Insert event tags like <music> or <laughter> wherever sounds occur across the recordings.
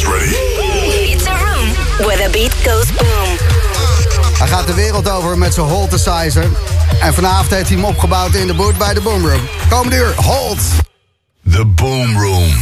guys ready? It's a room where the beat goes boom. Hij gaat de wereld over met zijn Holtesizer. En vanavond heeft hij hem opgebouwd in de boot bij de Boomroom. Komende uur, Holt. The Boom Room.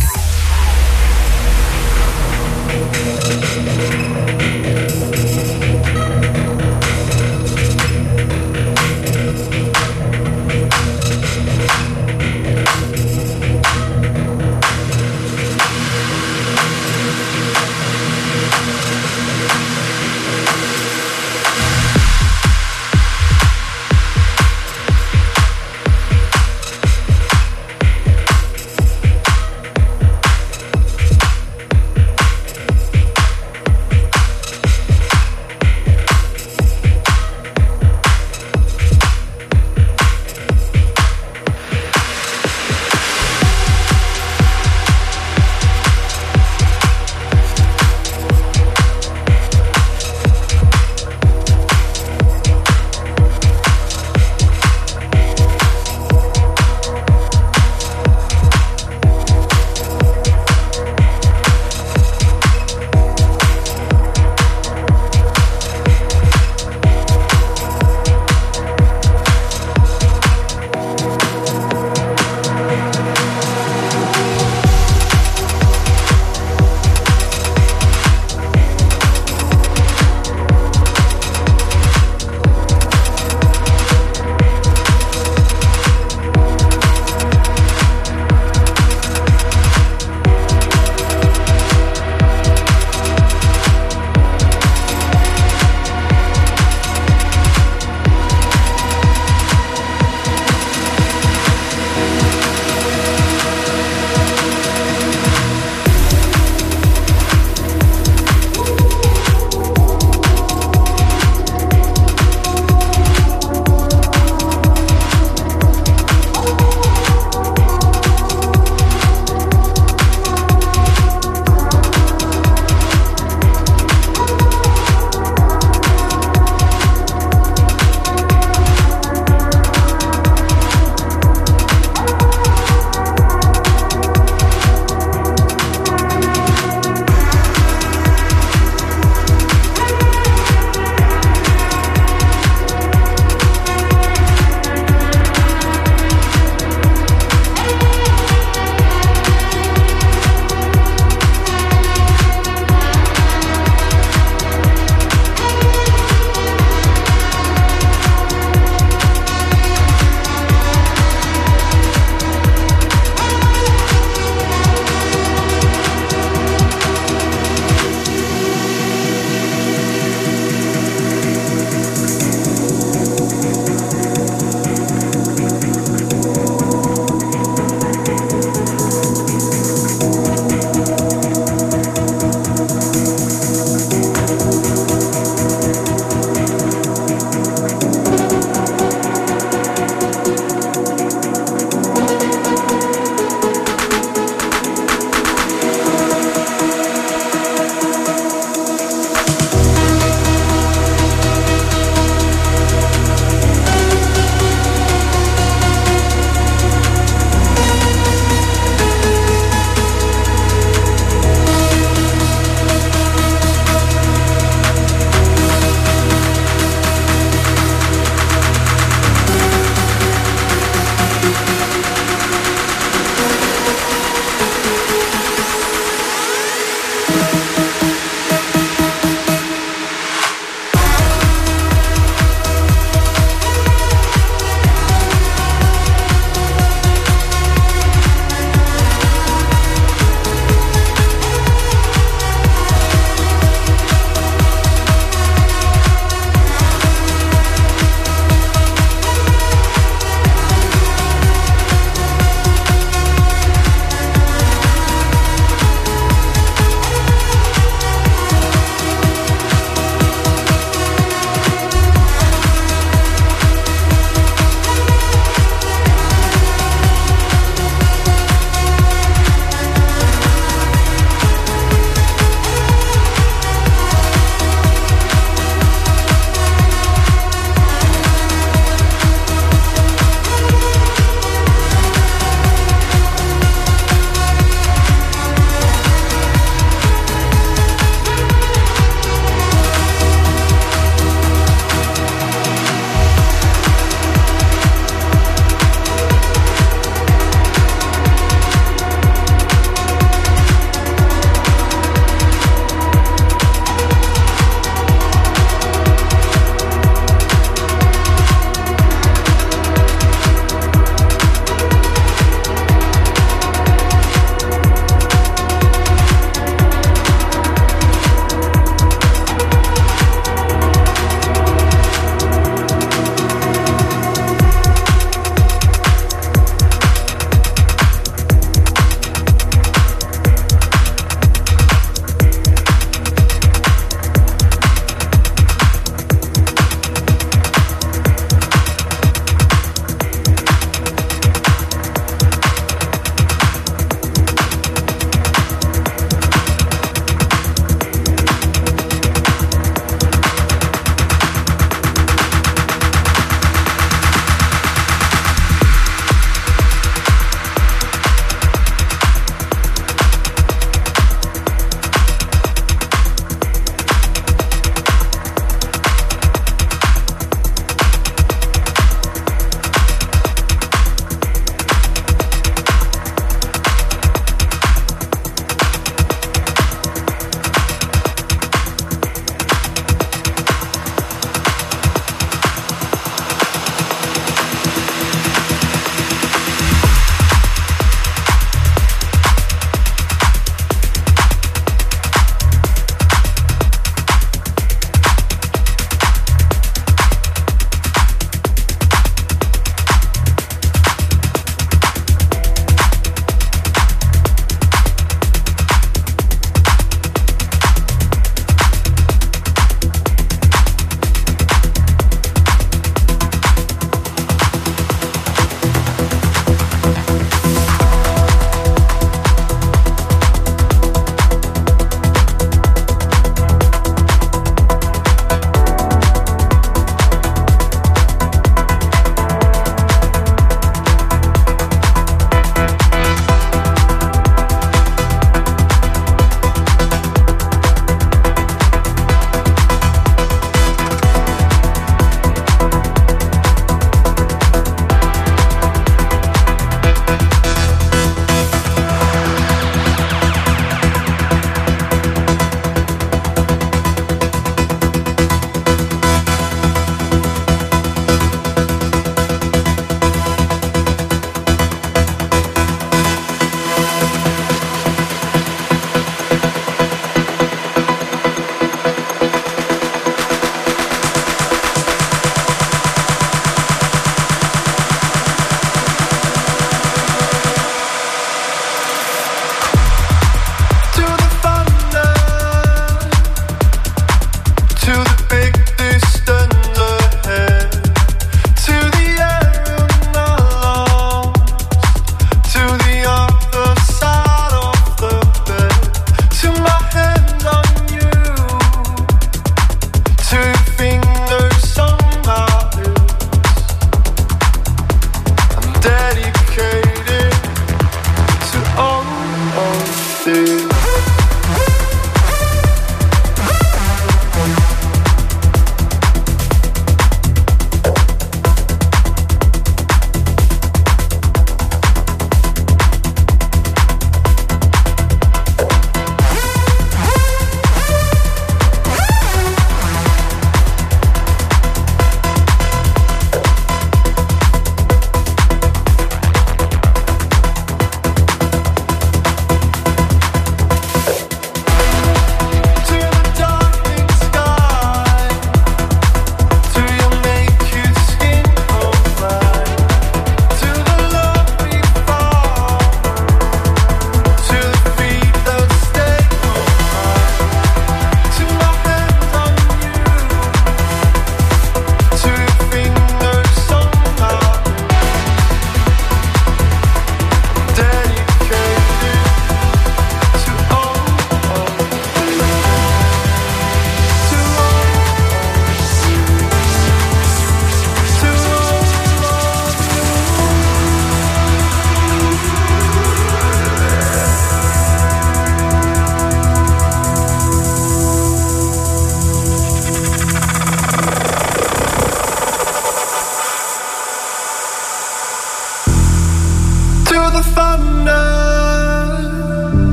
Under.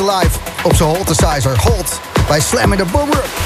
Live op zijn Holtesizer Holt bij Slam in the Boomer.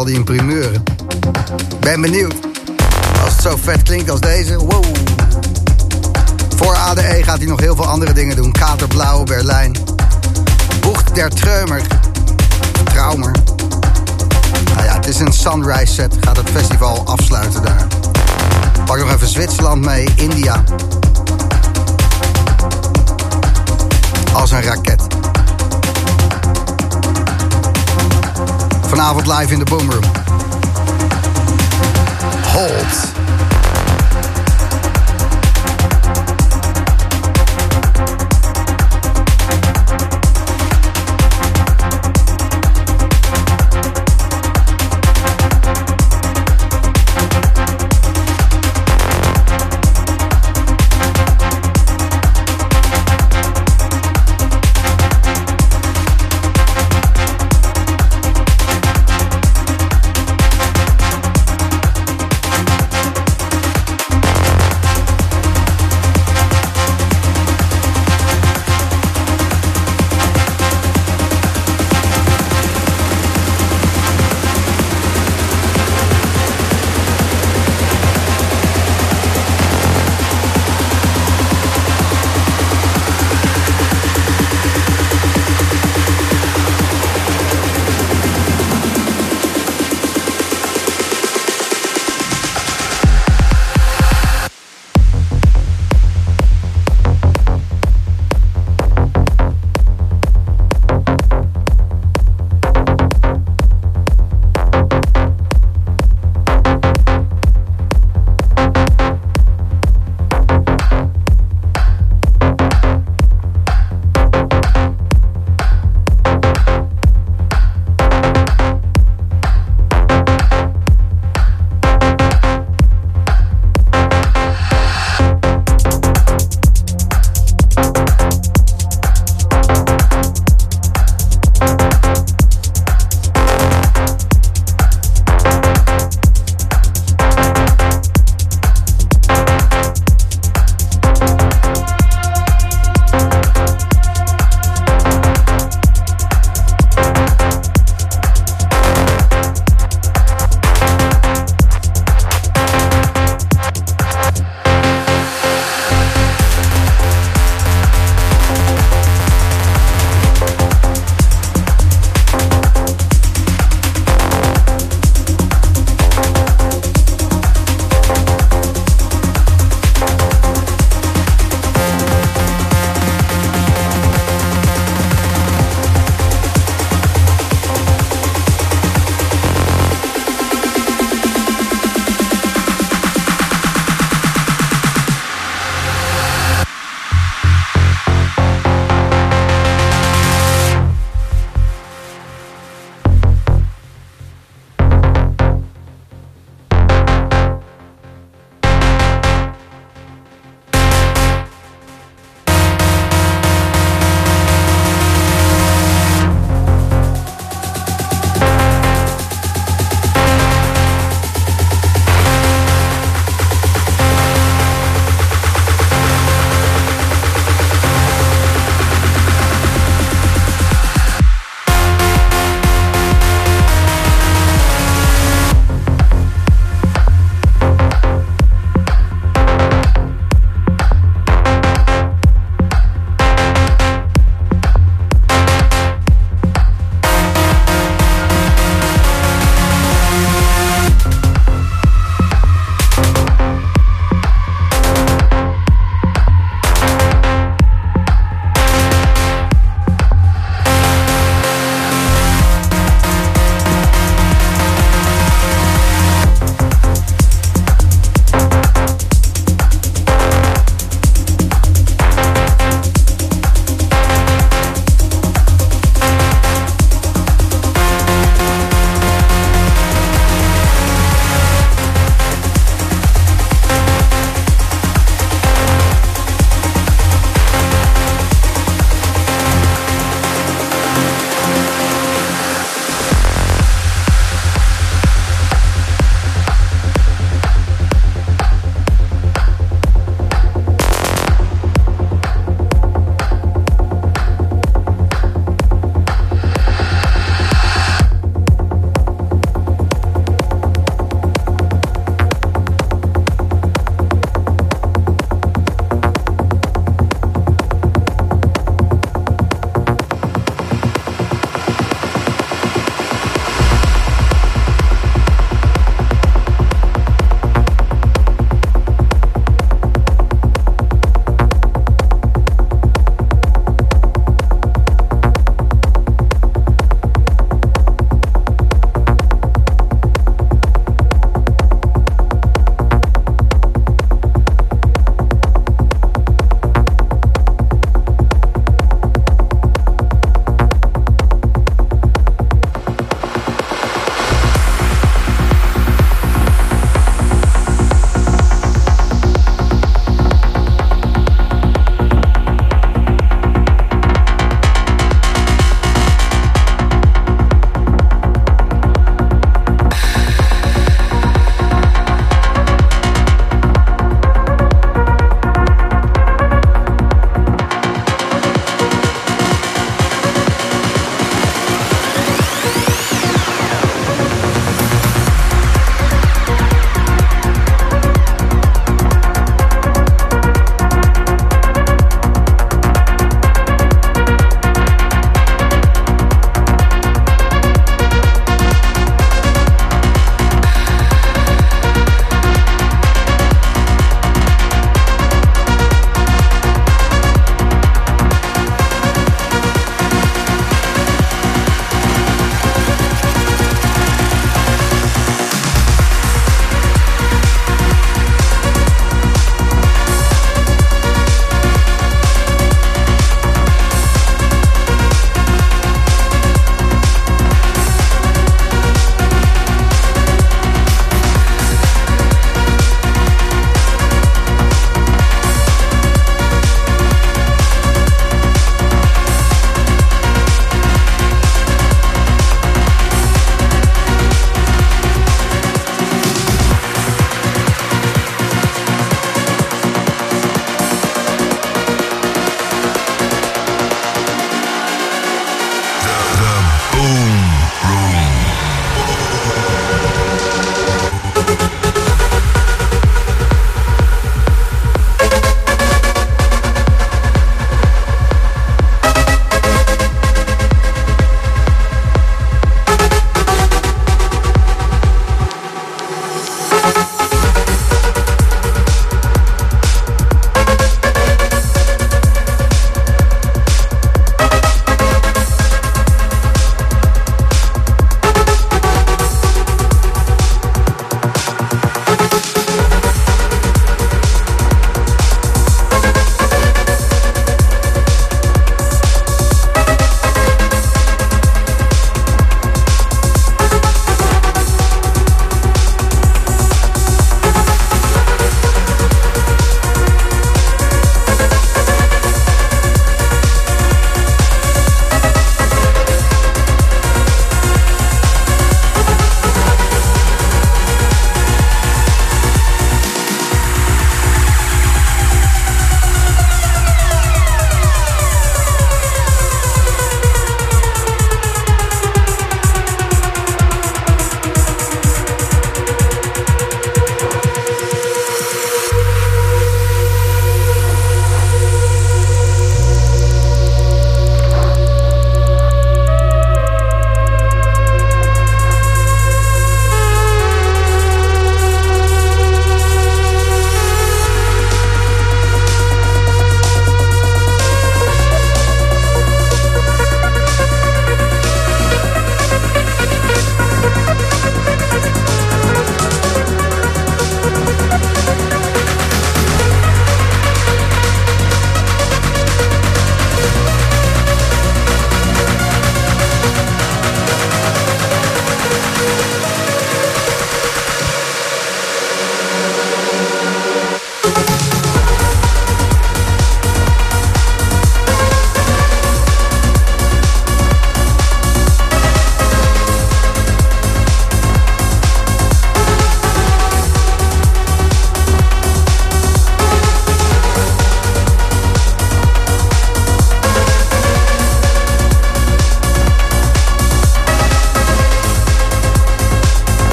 Zal die primeuren. Ben benieuwd. Als het zo vet klinkt als deze. Voor ADE gaat hij nog heel veel andere dingen doen. Katerblauw, Berlijn. Bocht der Treumer. Traumer. Nou ja, het is een sunrise set. Gaat het festival afsluiten daar. Pak nog even Zwitserland mee, India. Als een raket. Vanavond live in de Boomroom. Hold.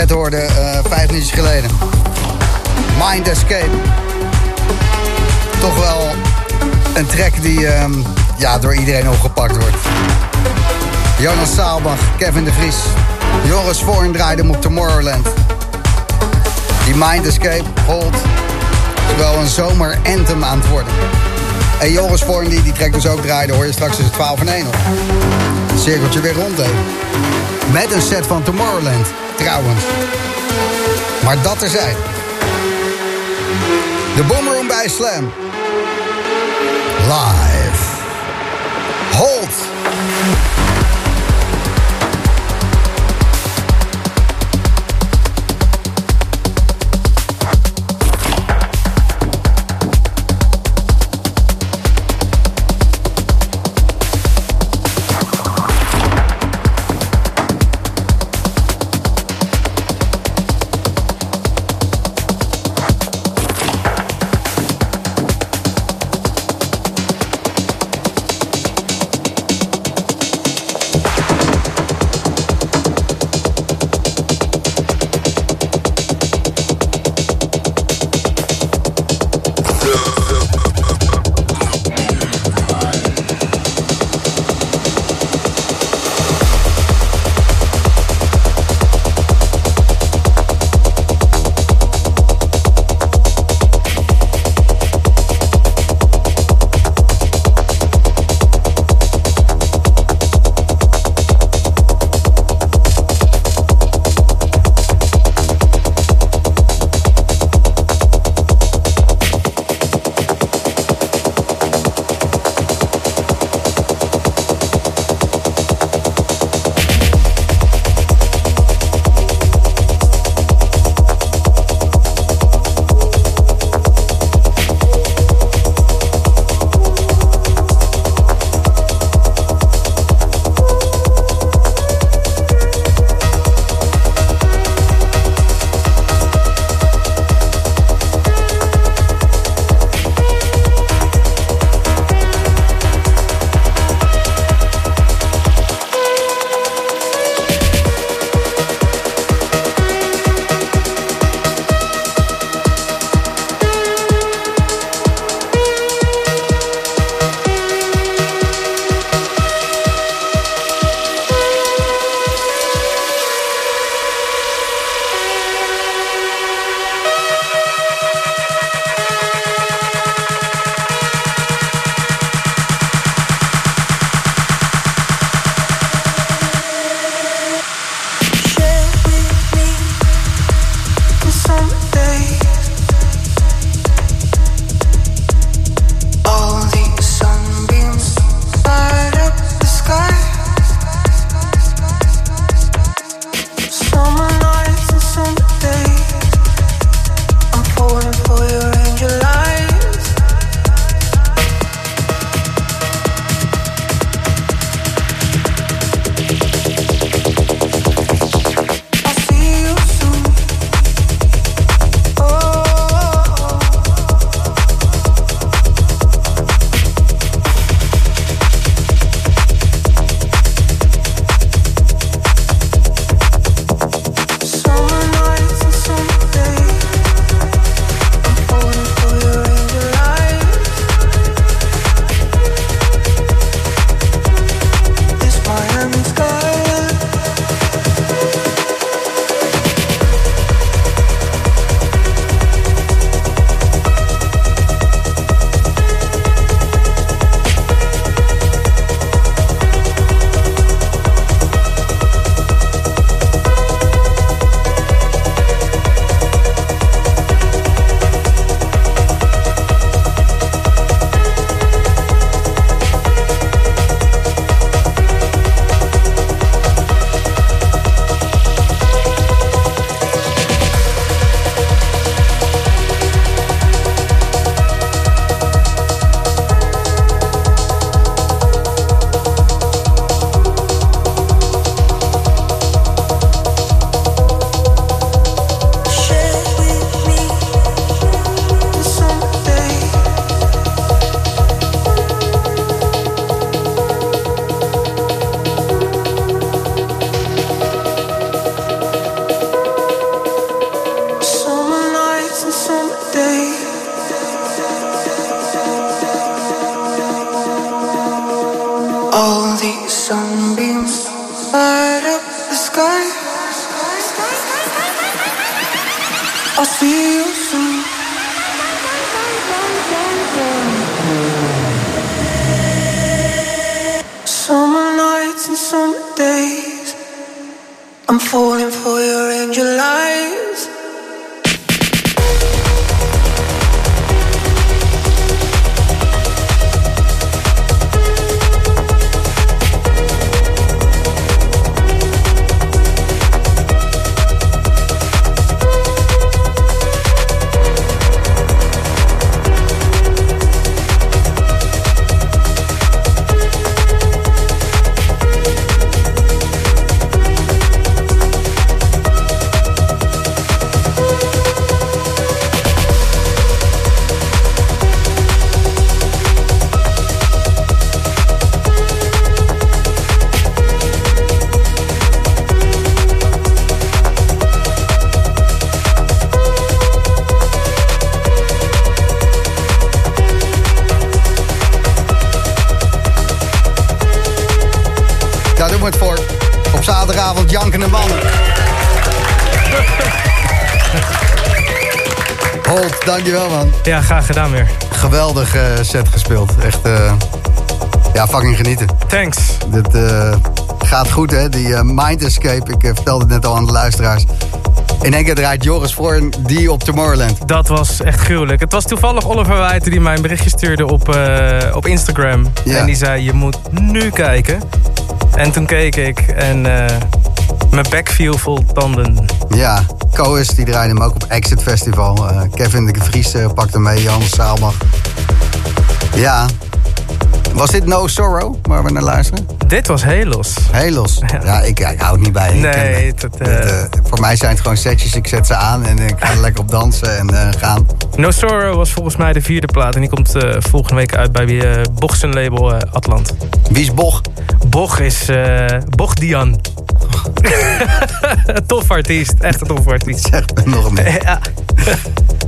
Net hoorde, uh, vijf minuutjes geleden. Mind Escape. Toch wel een track die uh, ja, door iedereen opgepakt wordt. Jonas Saalbach, Kevin de Vries, Joris Voorn draaide hem op Tomorrowland. Die Mind Escape, Hold, wel een zomer anthem aan het worden. En Joris Voorn die die track dus ook draaide, hoor je straks tussen 12 en 1 op. Cirkeltje weer rond even. Met een set van Tomorrowland, trouwens. Maar dat er zijn. De Boomroom bij Slam. Live. Hold. love. Voor. Op zaterdagavond jankende mannen. Holt, dankjewel man. Ja, graag gedaan weer. Geweldig eh, set gespeeld. Echt, eh, ja, fucking genieten. Thanks. Dit eh, gaat goed, hè? Die Mind Escape, ik vertelde het net al aan de luisteraars. In één keer draait Joris voor die op Tomorrowland. Dat was echt gruwelijk. Het was toevallig Oliver Wijten die mij een berichtje stuurde op, op Instagram. Ja. En die zei, je moet nu kijken. En toen keek ik en eh, mijn bek viel vol tanden. Ja, Koos die draaide hem ook op Exit Festival. Eh, Kevin de Vries eh, pakte mee, Jan Saalbach. Ja. Was dit No Sorrow, waar we naar luisteren? Dit was heel los. Heel los. Ja, ik, ik hou het niet bij. Nee, dat, eh, eh, voor mij zijn het gewoon setjes. Ik zet ze aan en ik ga er <laughs> lekker op dansen en eh, gaan. No Sorrow was volgens mij de vierde plaat. En die komt volgende week uit bij uh, Bochsen label Atlant. Wie is Boch? Boch is Boch Dian. <laughs> tof artiest. Echt een tof artiest. Zeg me nog meer. <laughs> Ja.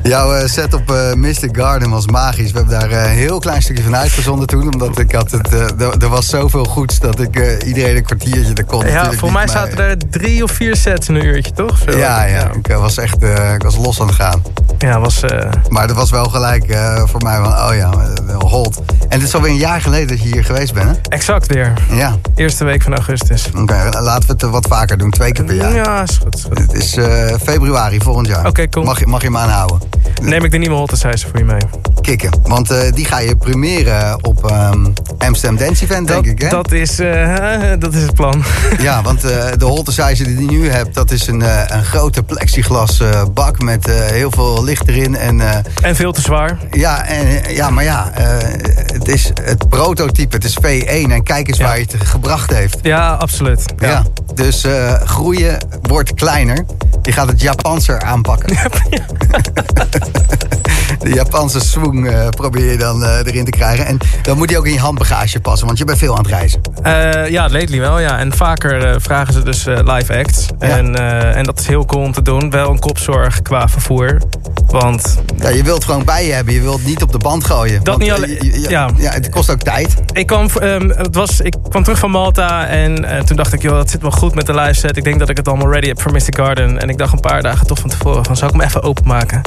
Jouw set op Mystic Garden was magisch. We hebben daar een heel klein stukje van uitgezonden toen. Omdat ik had het, eh, er- was zoveel goeds dat ik eh, iedereen een kwartiertje er kon. Ja, voor mij maar- zaten er drie of vier sets in een uurtje, toch? Zo. Ja, ja, ik eh, was echt ik was los aan het gaan. Ja, was... Maar dat was wel gelijk voor mij van, oh ja, hold. En het is alweer een jaar geleden dat je hier geweest bent, hè? exact weer. Ja, Eerste week van augustus. oké. laten we het wat vaker doen, twee keer per jaar. Ja, is goed. is goed. Het is februari volgend jaar. Oké, cool. Mag, je- mag je hem aanhouden? Neem ik de nieuwe Holtesizer voor je mee. Kikken. Want die ga je premieren op ehm Amsterdam Dance Event, denk dat, ik, hè? dat, is, eh, <laughs> dat is het plan. <laughs> Ja, want eh, de Holtesizer die je nu hebt, dat is een, eh, een grote plexiglas bak met heel veel licht erin. En En veel te zwaar. ja, en, ja, maar ja, het is het prototype, het is V1 en kijk eens Ja. waar je het gebracht heeft. Ja, absoluut. Ja. Dus groeien wordt kleiner. Je gaat het Japanser aanpakken. <laughs> De Japanse swing eh, probeer je dan eh, erin te krijgen. En dan moet die ook in je handbagage passen, want je bent veel aan het reizen. Eh, ja, lately wel, ja. En vaker vragen ze dus live acts. Ja. En, en dat is heel cool om te doen. Wel een kopzorg qua vervoer. Want Ja, je wilt gewoon bij je hebben. Je wilt niet op de band gooien. Dat Want, niet alleen- ja. ja, het kost ook tijd. ik kwam, ehm, het was, ik kwam terug van Malta. En toen dacht ik, joh, dat zit wel goed met de live set. Ik denk dat ik het allemaal ready heb voor Mystic Garden. En ik dacht een paar dagen toch van tevoren van, zou ik hem even openmaken?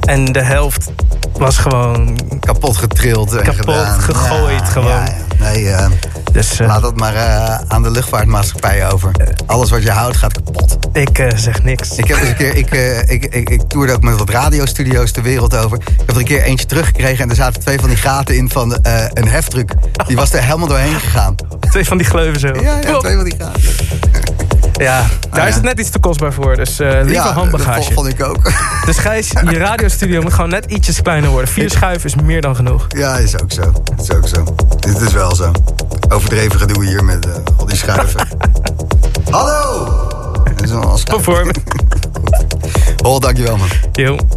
En de helft was gewoon... Kapot getrild en Kapot gedaan. gegooid Ja, gewoon. ja. Nee, eh, Dus eh, laat dat maar eh, aan de luchtvaartmaatschappij over. Alles wat je houdt gaat kapot. ik zeg niks. Ik heb eens een keer, ik, ik, ik, ik toerde ook met wat radiostudio's de wereld over. Ik heb er een keer eentje teruggekregen en er zaten twee van die gaten in van een heftruck. Die was er helemaal doorheen gegaan. Twee van die gleuven zo. Ja, ja twee van die gaten. Ja, daar Ah, is het net iets te kostbaar voor. Dus eh liever ja, dat handbagage. vond, vond ik ook. <laughs> Dus Gijs, je radiostudio moet gewoon net ietsjes kleiner worden. Vier schuiven is meer dan genoeg. Ja, is ook zo. Is ook zo. Dit is wel zo. Overdreven gedoe hier met eh, al die schuiven. <laughs> Hallo! Bijvoorbeeld. <laughs> Hol, dankjewel man. Yo.